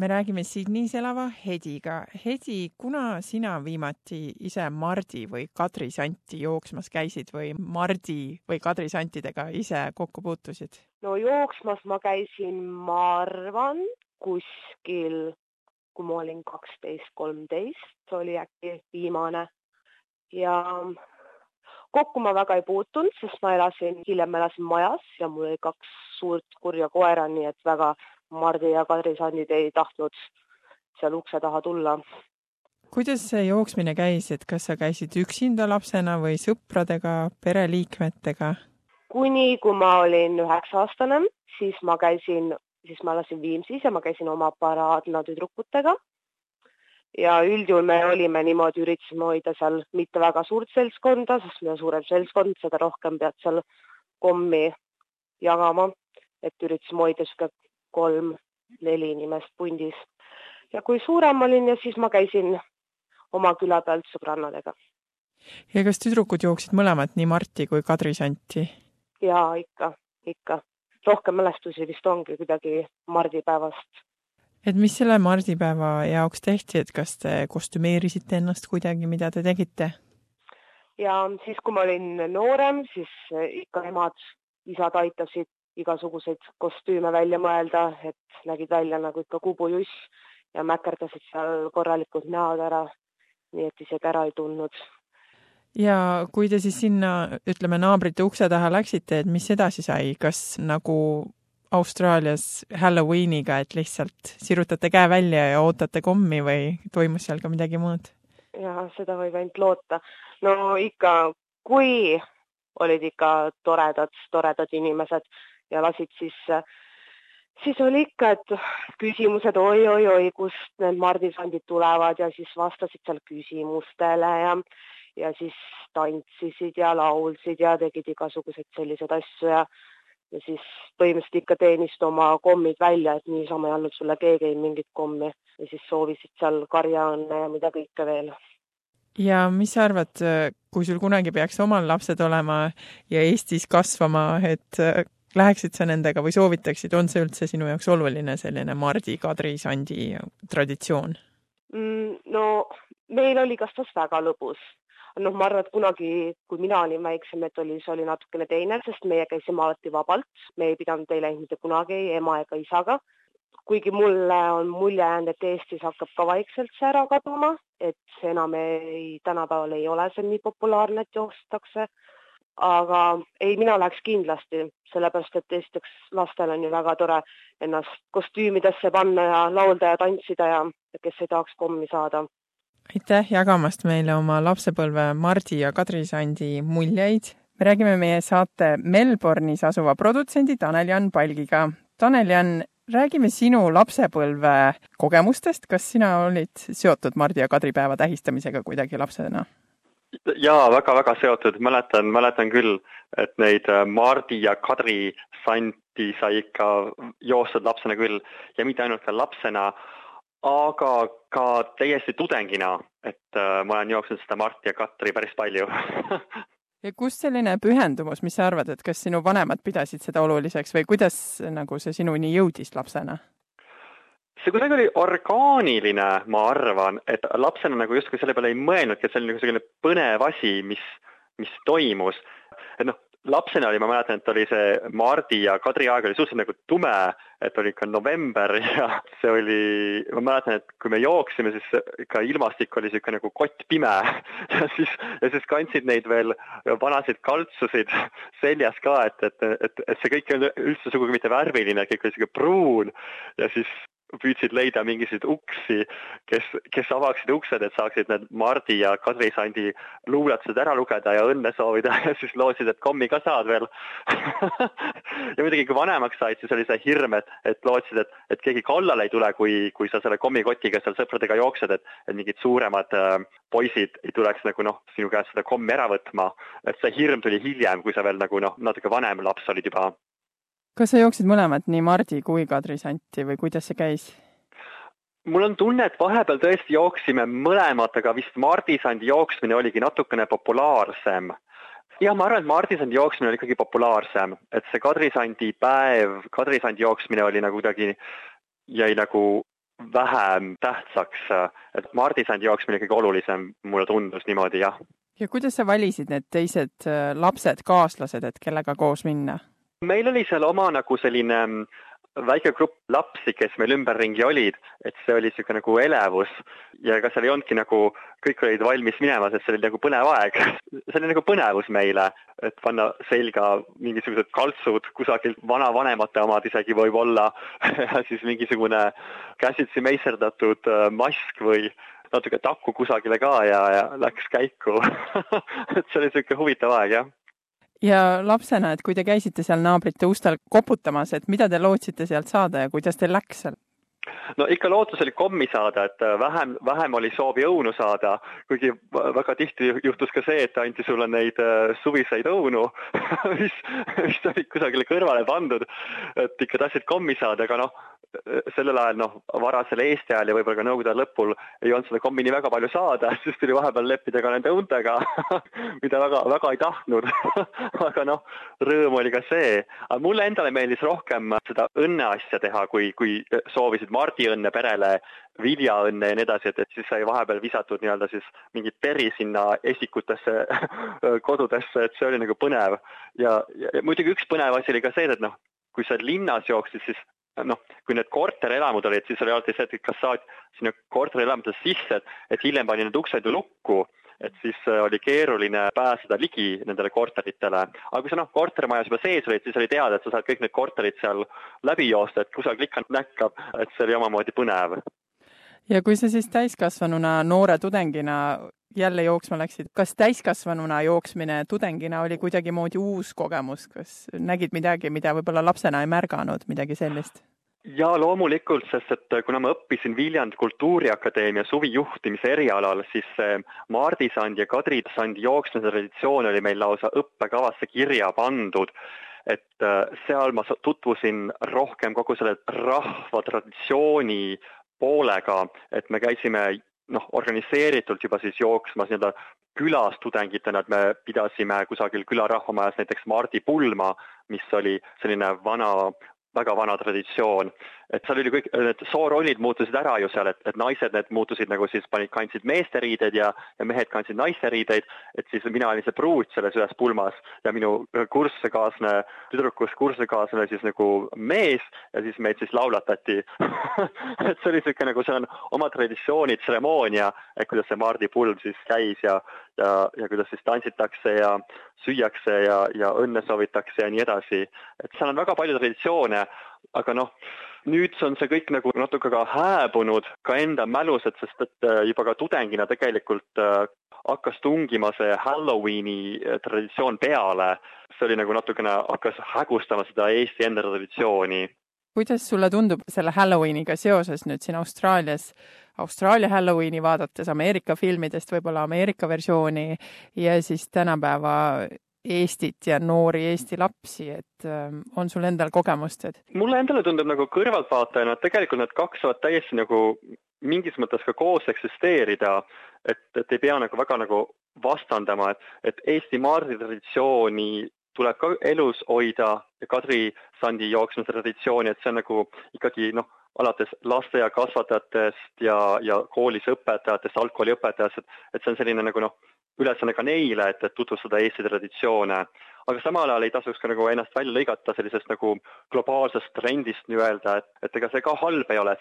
me räägime Sydneys elava Hediga. Hedi, kuna sina viimati ise Mardi või Kadri Santi jooksmas käisid või Mardi või Kadri Santidega ise kokku puutusid? no jooksmas ma käisin, ma arvan, kuskil, kui ma olin kaksteist, kolmteist, oli äkki viimane ja kokku ma väga ei puutunud, sest ma elasin, hiljem elasin majas ja mul oli kaks suurt kurja koera, nii et väga Mardi ja Kadri Sandid ei tahtnud seal ukse taha tulla. kuidas see jooksmine käis, et kas sa käisid üksinda lapsena või sõpradega, pereliikmetega? kuni, kui ma olin üheksa-aastane, siis ma käisin, siis ma elasin Viimsis ja ma käisin oma paraadna tüdrukutega ja üldjuhul me olime niimoodi, üritasime hoida seal mitte väga suurt seltskonda, sest mida suurem seltskond, seda rohkem pead seal kommi jagama, et üritasime hoida niisugune kolm-neli inimest pundis. ja kui suurem olin ja siis ma käisin oma küla pealt sõbrannadega. ja kas tüdrukud jooksid mõlemad, nii Marti kui Kadri Santi? jaa, ikka, ikka. rohkem mälestusi vist ongi kuidagi mardipäevast et mis selle mardipäeva jaoks tehti, et kas te kostümeerisite ennast kuidagi, mida te tegite? ja siis, kui ma olin noorem, siis ikka emad, isad aitasid igasuguseid kostüüme välja mõelda, et nägid välja nagu ikka kubujuss ja mäkerdasid seal korralikult näod ära. nii et isegi ära ei tundnud. ja kui te siis sinna, ütleme, naabrite ukse taha läksite, et mis edasi sai, kas nagu Austraalias Halloweeniga, et lihtsalt sirutate käe välja ja ootate kommi või toimus seal ka midagi muud? ja seda võib ainult loota. no ikka, kui olid ikka toredad, toredad inimesed ja lasid sisse, siis oli ikka, et küsimused oi-oi-oi, kust need mardisandid tulevad? Ja siis vastasid seal küsimustele ja ja siis tantsisid ja laulsid ja tegid igasuguseid selliseid asju ja ja siis põhimõtteliselt ikka teenisid oma kommid välja, et niisama ei andnud sulle keegi mingit kommi. Ja siis soovisid seal karjaõnne ja mida kõike veel. ja mis sa arvad, kui sul kunagi peaks omal lapsed olema ja Eestis kasvama, et läheksid sa nendega või soovitaksid, on see üldse sinu jaoks oluline, selline Mardi, Kadri, Sandi traditsioon mm,? no meil oli kasvas väga lõbus noh, ma arvan, et kunagi, kui mina olin väiksem, et oli, see oli natukene teine, sest meie käisime alati vabalt, me ei pidanud ei läinud mitte kunagi ema ega isaga. kuigi mulle on mulje jäänud, et Eestis hakkab ka vaikselt see ära kaduma, et enam ei, tänapäeval ei ole see nii populaarne, et joostakse. Aga ei, mina läheks kindlasti, sellepärast et esiteks lastel on ju väga tore ennast kostüümidesse panna ja laulda ja tantsida ja kes ei tahaks kommi saada aitäh jagamast meile oma lapsepõlve Mardi ja Kadri Sandi muljeid. me räägime meie saate Melbourne'is asuva produtsendi Tanel-Jan Palgiga. Tanel-Jan, räägime sinu lapsepõlve kogemustest, kas sina olid seotud Mardi ja Kadri päeva tähistamisega kuidagi lapsena? Jaa, väga-väga seotud, mäletan, mäletan küll, et neid äh, Mardi ja Kadri Santi sai ikka joostud lapsena küll. Ja mitte ainult ka lapsena, aga ka täiesti tudengina, et äh, ma olen jooksnud seda Marti ja Katri päris palju. Ja kust selline pühendumus, mis sa arvad, et kas sinu vanemad pidasid seda oluliseks või kuidas nagu see sinuni jõudis lapsena? See kuidagi oli orgaaniline, ma arvan, et lapsena nagu justkui selle peale ei mõelnudki, et see oli nagu selline põnev asi, mis, mis toimus. et noh, lapsena oli, ma mäletan, et oli see Mardi ja Kadri aeg oli suhteliselt nagu tume, et oli ikka november ja see oli, ma mäletan, et kui me jooksime, siis ikka ilmastik oli niisugune nagu kottpime ja siis, ja siis kandsid neid veel vanasid kaltsusid seljas ka, et, et, et, et see kõik ei olnud üldse sugugi mitte värviline, kõik oli niisugune pruun ja siis püüdsid leida mingisuguseid uksi, kes, kes avaksid uksed, et saaksid need Mardi ja Kadri Sandi luuletused ära lugeda ja õnne soovida. Ja siis lootsid, et kommi ka saad veel. Ja muidugi, kui vanemaks said, siis oli see hirm, et, et lootsid, et, et keegi kallale ei tule, kui, kui sa selle kommikotiga seal sõpradega jooksed, et, et mingid suuremad äh, poisid ei tuleks nagu noh, sinu käest seda kommi ära võtma. et see hirm tuli hiljem, kui sa veel nagu noh, natuke vanem laps olid juba kas sa jooksid mõlemad, nii Mardi kui Kadri Santi või kuidas see käis? mul on tunne, et vahepeal tõesti jooksime mõlemad, aga vist Mardi Sandi jooksmine oligi natukene populaarsem. jah, ma arvan, et Mardi Sandi jooksmine oli ikkagi populaarsem, et see Kadri Sandi päev, Kadri Sandi jooksmine oli nagu kuidagi, jäi nagu vähem tähtsaks, et mardisandi jooksmine kõige olulisem, mulle tundus niimoodi, jah. ja kuidas sa valisid need teised äh, lapsed, kaaslased, et kellega koos minna? Meil oli seal oma nagu selline mm, väike grupp lapsi, kes meil ümberringi olid, et see oli niisugune nagu elevus. Ja ega seal ei olnudki nagu, kõik olid valmis minema, sest see oli nagu põnev aeg. see oli nagu põnevus meile, et panna selga mingisugused kaltsud kusagilt vanavanemate omad isegi võib-olla ja siis mingisugune käsitsi meisterdatud äh, mask või natuke takku kusagile ka ja, ja läks käiku. Et see oli niisugune huvitav aeg, jah ja lapsena, et kui te käisite seal naabrite ustel koputamas, et mida te lootsite sealt saada ja kuidas teil läks seal? no ikka lootus oli kommi saada, et äh, vähem, vähem oli soovi õunu saada, kuigi väga tihti juhtus ka see, et anti sulle neid äh, suviseid õunu mis, mis olid kusagile kõrvale pandud, et ikka tahtsid kommi saada, aga noh, sellel ajal noh, varasel Eesti ajal ja võib-olla ka Nõukogude lõpul ei olnud seda kommi nii väga palju saada, siis tuli vahepeal leppida ka nende õuntega mida väga, väga ei tahtnud aga noh, rõõm oli ka see. aga mulle endale meeldis rohkem seda õnneasja teha, kui, kui soovisid mardiõnne perele, viljaõnne ja nii edasi, et, et siis sai vahepeal visatud nii-öelda siis mingit peri sinna esikutesse kodudesse, et see oli nagu põnev. ja, ja, ja muidugi üks põnev asi oli ka see, et noh, kui sa linnas jooksid, siis noh, kui need korterelamud olid, siis oli alati see, et kas saad sinna korterelamutesse sisse, et, et hiljem pani need uksed ju lukku, et siis äh, oli keeruline pääseda ligi nendele korteritele. aga kui sa noh, kortermajas juba sees olid, siis oli teada, et sa saad kõik need korterid seal läbi joosta, et kusagil ikka näkkab, et see oli omamoodi põnev. Ja kui sa siis täiskasvanuna, noore tudengina jälle jooksma läksid, kas täiskasvanuna jooksmine tudengina oli kuidagimoodi uus kogemus, kas nägid midagi, mida võib-olla lapsena ei märganud, midagi sellist? jaa, loomulikult, sest et kuna ma õppisin Viljandi Kultuuriakadeemia suvijuhtimise erialal, siis see Mardi Sandi ja Kadri Sandi jooksmise traditsioon oli meil lausa õppekavasse kirja pandud. et äh, seal ma tutvusin rohkem kogu selle rahva traditsiooni poolega, et me käisime noh, organiseeritult juba siis jooksmas nii-öelda külas tudengitena, et me pidasime kusagil külarahvamajas näiteks Mardi pulma, mis oli selline vana väga vana traditsioon et seal oli kõik, need soorollid muutusid ära ju seal, et, et naised, need muutusid nagu siis panid, kandsid meeste riideid ja, ja mehed kandsid naiste riideid, et siis mina olin see pruut selles ühes pulmas ja minu kursusekaaslane, tüdrukust kursusekaaslane siis nagu mees ja siis meid siis laulatati et see oli niisugune nagu, seal on oma traditsioonid, tseremoonia, et kuidas see maardipulm siis käis ja, ja, ja kuidas siis tantsitakse ja süüakse ja, ja õnne soovitakse ja nii edasi. et seal on väga palju traditsioone, aga noh, nüüd on see kõik nagu natuke ka hääbunud ka enda mälus, et sest et äh, juba ka tudengina tegelikult äh, hakkas tungima see Halloweeni äh, traditsioon peale. see oli nagu natukene, hakkas hägustama seda Eesti enda traditsiooni. kuidas sulle tundub selle Halloweeniga seoses nüüd siin Austraalias, Austraalia Halloweeni vaadates Ameerika filmidest võib-olla Ameerika versiooni ja siis tänapäeva Eestit ja noori Eesti lapsi, et ähm, on sul endal kogemust, et? mulle endale tundub nagu kõrvaltvaatajana, et tegelikult need kaks saavad täiesti nagu mingis mõttes ka koos eksisteerida, et, et ei pea nagu väga nagu vastandama, et, et Eesti maardi traditsiooni tuleb ka elus hoida ja Kadri sandi jooksmise traditsiooni, et see on nagu ikkagi noh, alates lasteaiakasvatajatest ja, ja koolis õpetajatest, algkooliõpetajast, et, et see on selline nagu noh, ülesanne ka neile, et, et tutvustada Eesti traditsioone. aga samal ajal ei tasuks ka nagu ennast välja lõigata sellisest nagu globaalsest trendist nii-öelda, et, et ega see ka halb ei ole.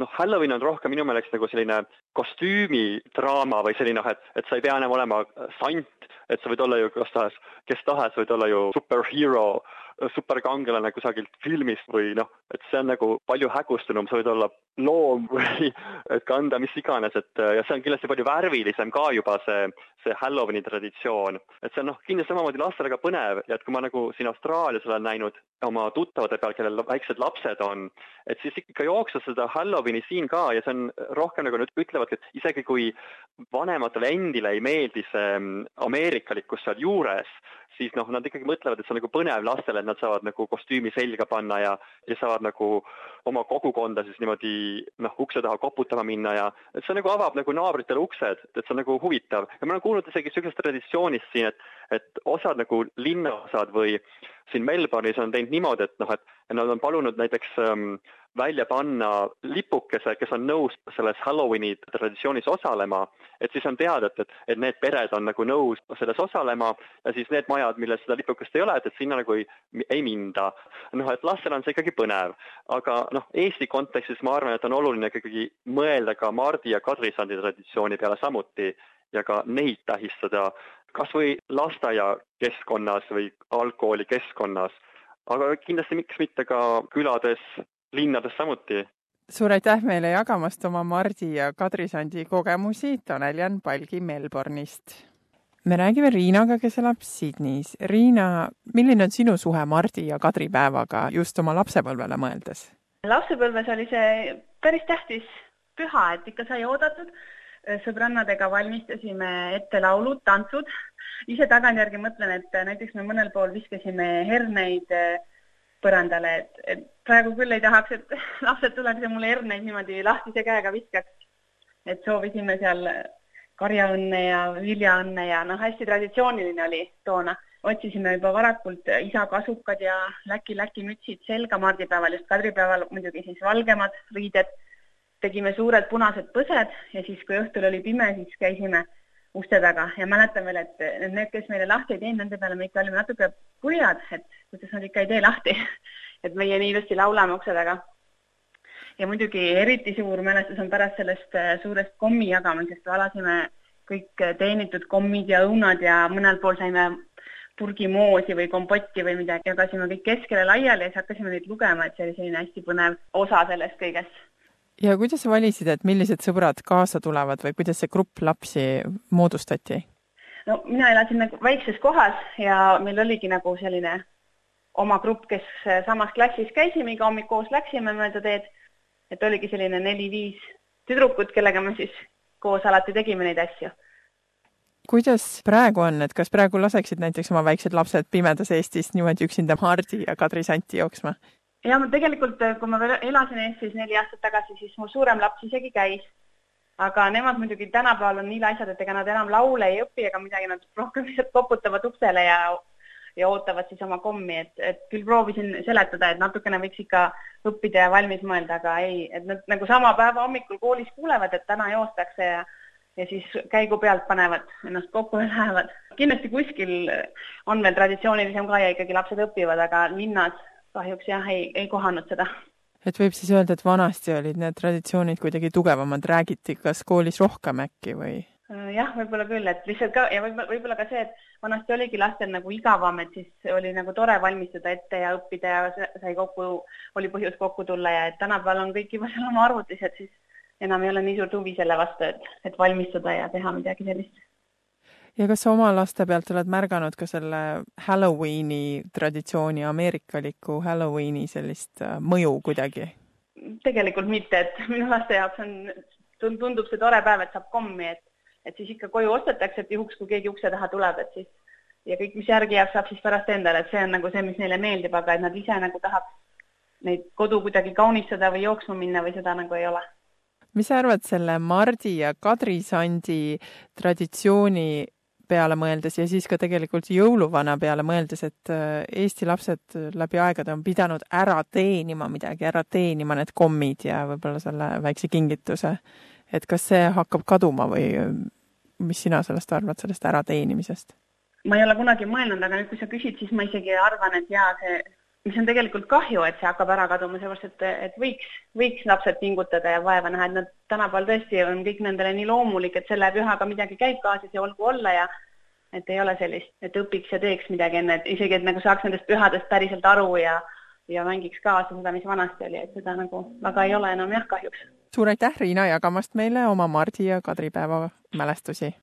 Noh, Halloween on rohkem minu meelest nagu selline kostüümidraama või selline noh, et, et sa ei pea enam olema sant, et sa võid olla ju kas tahes, kes tahes, võid olla ju superhero superkangelane kusagilt filmist või noh, et see on nagu palju hägustunum, sa võid olla loom või et kanda mis iganes, et ja see on kindlasti palju värvilisem ka juba see, see Halloweeni traditsioon. et see on noh, kindlasti samamoodi lastele ka põnev ja et kui ma nagu siin Austraalias olen näinud oma tuttavate peal, kellel väiksed lapsed on, et siis ikka jooksma seda Halloweeni siin ka ja see on rohkem nagu nüüd ütlevadki, et isegi kui vanematele endile ei meeldi see mm, ameerikalikkus seal juures, siis noh, nad ikkagi mõtlevad, et see on nagu põnev lastele, et nad saavad nagu kostüümi selga panna ja, ja saavad nagu oma kogukonda siis niimoodi noh, ukse taha koputama minna ja et see nagu avab nagu naabritele uksed, et see on nagu huvitav. Ja ma olen kuulnud isegi niisugusest traditsioonist siin, et, et osad nagu linnaosad või siin Melbourne'is on teinud niimoodi, et noh, et nad on palunud näiteks ähm, välja panna lipukese, kes on nõus selles Halloweeni traditsioonis osalema, et siis on teada, et, et, et need pered on nagu nõus selles osalema ja siis need majad, millel seda lipukest ei ole, et, et sinna nagu ei, ei minda. noh, et lastel on see ikkagi põnev, aga noh, Eesti kontekstis ma arvan, et on oluline ikkagi mõelda ka Mardi ja Kadrisandi traditsiooni peale samuti ja ka neid tähistada. Kas või lasteaiakeskkonnas või algkoolikeskkonnas, aga kindlasti miks mitte ka külades linnades samuti. suur aitäh meile jagamast oma Mardi ja Kadri Sandi kogemusi, Tanel-Jan Palgi Melbourne'ist. me räägime Riinaga, kes elab Sydneys. Riina, milline on sinu suhe Mardi ja Kadri päevaga just oma lapsepõlvele mõeldes? lapsepõlves oli see päris tähtis püha, et ikka sai oodatud. Sõbrannadega valmistasime ette laulud, tantsud. ise tagantjärgi mõtlen, et näiteks me mõnel pool viskasime herneid põrandale, et, et praegu küll ei tahaks, et lapsed tuleks ja mulle herneid niimoodi lahtise käega viskaks. et soovisime seal karjaõnne ja viljaõnne ja noh, hästi traditsiooniline oli toona. otsisime juba varakult isa kasukad ja läki-läki mütsid selga mardipäeval, just kadripäeval muidugi siis valgemad riided. Tegime suured punased põsed ja siis, kui õhtul oli pime, siis käisime uste taga. Ja mäletan veel, et need, kes meile lahti ei teinud, nende peale me ikka olime natuke kurjad, et kuidas nad ikka ei tee lahti. Et meie nii ilusti laulame ukse taga. ja muidugi eriti suur mälestus on pärast sellest äh, suurest kommi jagamisest, valasime kõik äh, teenitud kommid ja õunad ja mõnel pool saime purgi moosi või kompotti või midagi, jagasime kõik keskele laiali ja siis hakkasime neid lugema, et see oli selline hästi põnev osa sellest kõigest ja kuidas sa valisid, et millised sõbrad kaasa tulevad või kuidas see grupp lapsi moodustati? no mina elasin nagu väikses kohas ja meil oligi nagu selline oma grupp, kes samas klassis käisime, iga hommik koos läksime mööda teed. et oligi selline neli-viis tüdrukut, kellega me siis koos alati tegime neid asju. kuidas praegu on, et kas praegu laseksid näiteks oma väiksed lapsed pimedas Eestis niimoodi üksinda Hardi ja Kadri Santi jooksma? Ja ma tegelikult, kui ma veel elasin Eestis neli aastat tagasi, siis mu suurem laps isegi käis. aga nemad muidugi tänapäeval on nii laisad, et ega nad enam laule ei õpi ega midagi, nad rohkem lihtsalt koputavad uksele ja ja ootavad siis oma kommi, et, et küll proovisin seletada, et natukene võiks ikka õppida ja valmis mõelda, aga ei, et nad nagu sama päeva hommikul koolis kuulevad, et täna joostakse ja ja siis käigu pealt panevad ennast kokku ja lähevad. kindlasti kuskil on veel traditsioonilisem ka ja ikkagi lapsed õpivad, aga linnas kahjuks jah, ei, ei kohanud seda. et võib siis öelda, et vanasti olid need traditsioonid kuidagi tugevamad, räägiti kas koolis rohkem äkki või? Äh, jah, võib-olla küll, et lihtsalt ka ja võib-olla, võib-olla ka see, et vanasti oligi lastel nagu igavam, et siis oli nagu tore valmistada ette ja õppida ja sai kokku, oli põhjust kokku tulla ja et tänapäeval on kõik juba seal oma arvutis, et siis enam ei ole nii suurt huvi selle vastu, et, et valmistada ja teha midagi sellist ja kas sa oma laste pealt oled märganud ka selle Halloweeni traditsiooni, ameerikaliku Halloweeni sellist äh, mõju kuidagi? tegelikult mitte, et minu laste jaoks on, tundub see tore päev, et saab kommi, et, et siis ikka koju ostetakse, et juhuks, kui keegi ukse taha tuleb, et siis ja kõik, mis järgi jääb, saab siis pärast endale, et see on nagu see, mis neile meeldib, aga et nad ise nagu tahaks neid kodu kuidagi kaunistada või jooksma minna või seda nagu ei ole mis sa arvad selle Mardi ja Kadri Sandi traditsiooni peale mõeldes ja siis ka tegelikult jõuluvana peale mõeldes, et äh, Eesti lapsed läbi aegade on pidanud ära teenima midagi, ära teenima need kommid ja võib-olla selle väikse kingituse. et kas see hakkab kaduma või äh, mis sina sellest arvad, sellest ärateenimisest? ma ei ole kunagi mõelnud, aga nüüd, kui sa küsid, siis ma isegi arvan, et jaa, see, mis on tegelikult kahju, et see hakkab ära kaduma, sellepärast et, et võiks, võiks lapsed pingutada ja vaeva näha, et nad tänapäeval tõesti on kõik nendele nii loomulik, et selle pühaga midagi käib kaasas ja olgu olla ja et ei ole sellist, et õpiks ja teeks midagi enne, et isegi, et nagu saaks nendest pühadest päriselt aru ja ja mängiks kaasa seda, mis vanasti oli, et seda nagu väga ei ole enam jah, kahjuks. suur aitäh, Riina, jagamast meile oma Mardi ja Kadripäeva mälestusi!